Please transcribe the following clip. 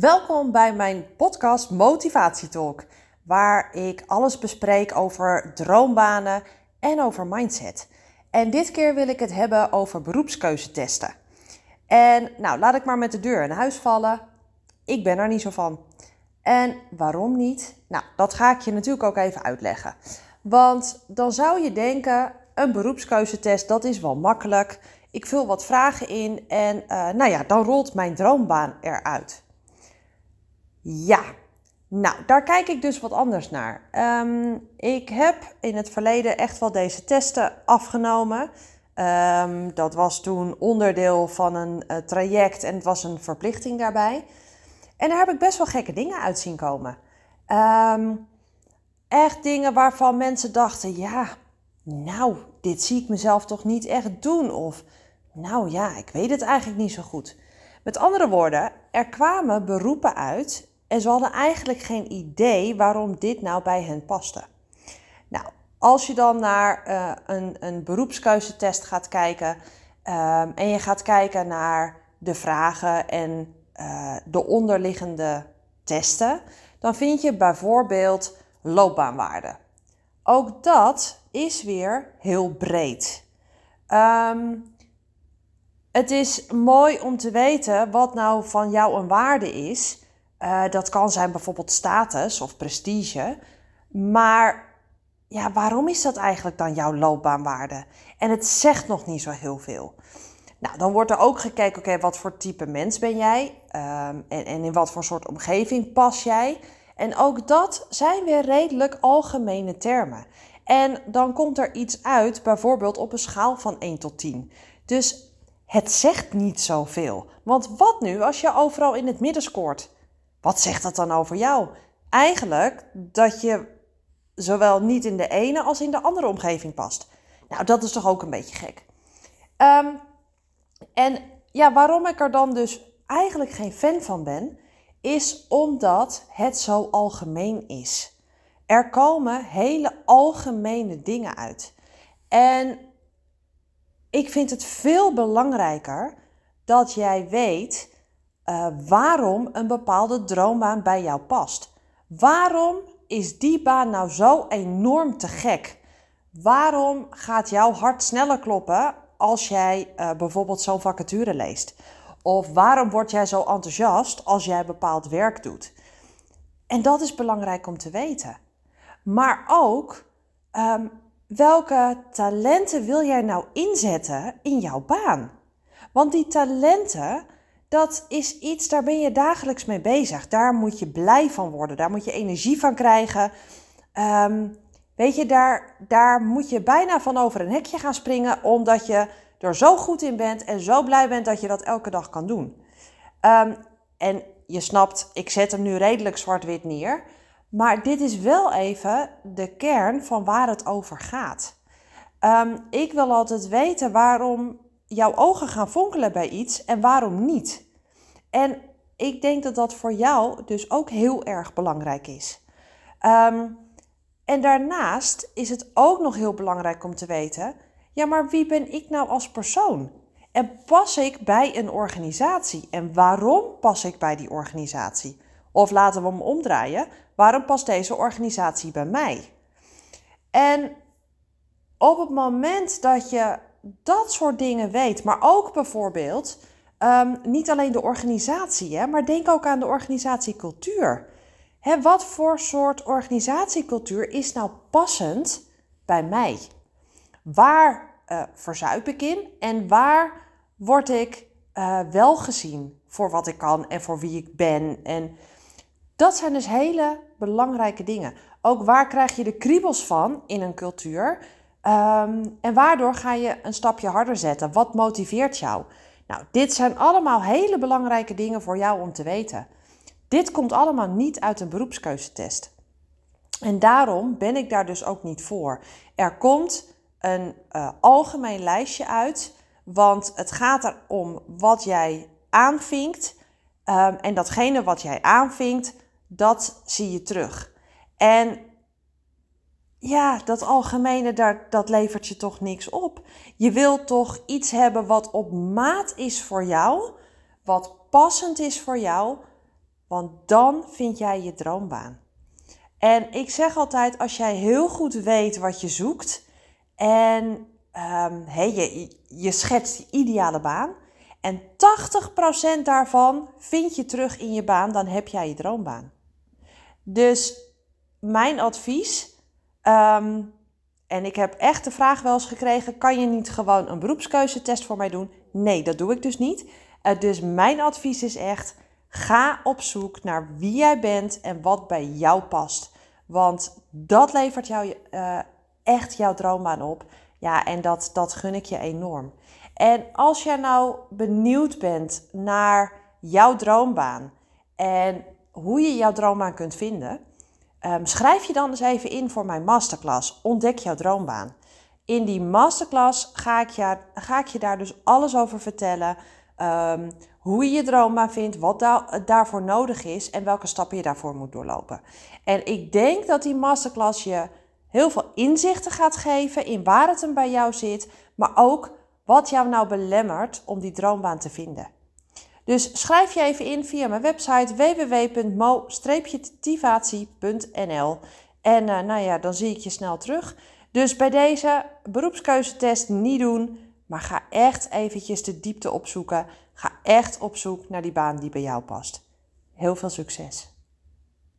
Welkom bij mijn podcast Motivatietalk, waar ik alles bespreek over droombanen en over mindset. En dit keer wil ik het hebben over beroepskeuzetesten. En nou, laat ik maar met de deur in huis vallen. Ik ben er niet zo van. En waarom niet? Nou, dat ga ik je natuurlijk ook even uitleggen. Want dan zou je denken, een beroepskeuzetest, dat is wel makkelijk. Ik vul wat vragen in en uh, nou ja, dan rolt mijn droombaan eruit. Ja, nou, daar kijk ik dus wat anders naar. Um, ik heb in het verleden echt wel deze testen afgenomen. Um, dat was toen onderdeel van een uh, traject en het was een verplichting daarbij. En daar heb ik best wel gekke dingen uit zien komen. Um, echt dingen waarvan mensen dachten: ja, nou, dit zie ik mezelf toch niet echt doen. Of nou ja, ik weet het eigenlijk niet zo goed. Met andere woorden, er kwamen beroepen uit en ze hadden eigenlijk geen idee waarom dit nou bij hen paste. Nou, als je dan naar uh, een, een beroepskeuzetest gaat kijken um, en je gaat kijken naar de vragen en uh, de onderliggende testen, dan vind je bijvoorbeeld loopbaanwaarde. Ook dat is weer heel breed. Um, het is mooi om te weten wat nou van jou een waarde is. Uh, dat kan zijn bijvoorbeeld status of prestige. Maar ja, waarom is dat eigenlijk dan jouw loopbaanwaarde? En het zegt nog niet zo heel veel. Nou, dan wordt er ook gekeken, oké, wat voor type mens ben jij? Um, en, en in wat voor soort omgeving pas jij? En ook dat zijn weer redelijk algemene termen. En dan komt er iets uit, bijvoorbeeld op een schaal van 1 tot 10. Dus het zegt niet zoveel. Want wat nu als je overal in het midden scoort? Wat zegt dat dan over jou? Eigenlijk dat je zowel niet in de ene als in de andere omgeving past. Nou, dat is toch ook een beetje gek. Um, en ja, waarom ik er dan dus eigenlijk geen fan van ben, is omdat het zo algemeen is. Er komen hele algemene dingen uit. En ik vind het veel belangrijker dat jij weet uh, waarom een bepaalde droombaan bij jou past. Waarom is die baan nou zo enorm te gek? Waarom gaat jouw hart sneller kloppen als jij uh, bijvoorbeeld zo'n vacature leest? Of waarom word jij zo enthousiast als jij bepaald werk doet? En dat is belangrijk om te weten. Maar ook um, welke talenten wil jij nou inzetten in jouw baan? Want die talenten, dat is iets, daar ben je dagelijks mee bezig. Daar moet je blij van worden, daar moet je energie van krijgen. Um, weet je, daar, daar moet je bijna van over een hekje gaan springen, omdat je er zo goed in bent en zo blij bent dat je dat elke dag kan doen. Um, en je snapt, ik zet hem nu redelijk zwart-wit neer. Maar dit is wel even de kern van waar het over gaat. Um, ik wil altijd weten waarom jouw ogen gaan fonkelen bij iets en waarom niet. En ik denk dat dat voor jou dus ook heel erg belangrijk is. Um, en daarnaast is het ook nog heel belangrijk om te weten: ja, maar wie ben ik nou als persoon? En pas ik bij een organisatie? En waarom pas ik bij die organisatie? Of laten we hem omdraaien. Waarom past deze organisatie bij mij? En op het moment dat je dat soort dingen weet, maar ook bijvoorbeeld um, niet alleen de organisatie, hè, maar denk ook aan de organisatiecultuur. Hè, wat voor soort organisatiecultuur is nou passend bij mij? Waar uh, verzuip ik in en waar word ik uh, wel gezien voor wat ik kan en voor wie ik ben? En dat zijn dus hele belangrijke dingen. Ook waar krijg je de kriebels van in een cultuur? Um, en waardoor ga je een stapje harder zetten? Wat motiveert jou? Nou, dit zijn allemaal hele belangrijke dingen voor jou om te weten. Dit komt allemaal niet uit een beroepskeuzetest. En daarom ben ik daar dus ook niet voor. Er komt een uh, algemeen lijstje uit, want het gaat erom wat jij aanvinkt. Um, en datgene wat jij aanvinkt, dat zie je terug. En ja, dat algemene, daar, dat levert je toch niks op. Je wilt toch iets hebben wat op maat is voor jou, wat passend is voor jou, Want dan vind jij je droombaan. En ik zeg altijd, als jij heel goed weet wat je zoekt en um, je, je schetst die ideale baan en 80% daarvan vind je terug in je baan, dan heb jij je droombaan. Dus mijn advies, ehm, en ik heb echt de vraag wel eens gekregen: kan je niet gewoon een beroepskeuzetest voor mij doen? Nee, dat doe ik dus niet. Uh, dus mijn advies is echt: ga op zoek naar wie jij bent en wat bij jou past. Want dat levert jou uh, echt jouw droombaan op. Ja, en dat, dat gun ik je enorm. En als jij nou benieuwd bent naar jouw droombaan en hoe je jouw droombaan kunt vinden, um, schrijf je dan eens even in voor mijn masterclass. Ontdek jouw droombaan. In die masterclass ga ik je, ga ik je daar dus alles over vertellen. Um, hoe je je droombaan vindt, wat da daarvoor nodig is en welke stappen je daarvoor moet doorlopen. En ik denk dat die masterclass je heel veel inzichten gaat geven in waar het hem bij jou zit, maar ook wat jou nou belemmert om die droombaan te vinden. Dus schrijf je even in via mijn website www.mo-tivatie.nl en uh, nou ja, dan zie ik je snel terug. Dus bij deze beroepskeuzetest niet doen, maar ga echt eventjes de diepte opzoeken. Ga echt op zoek naar die baan die bij jou past. Heel veel succes!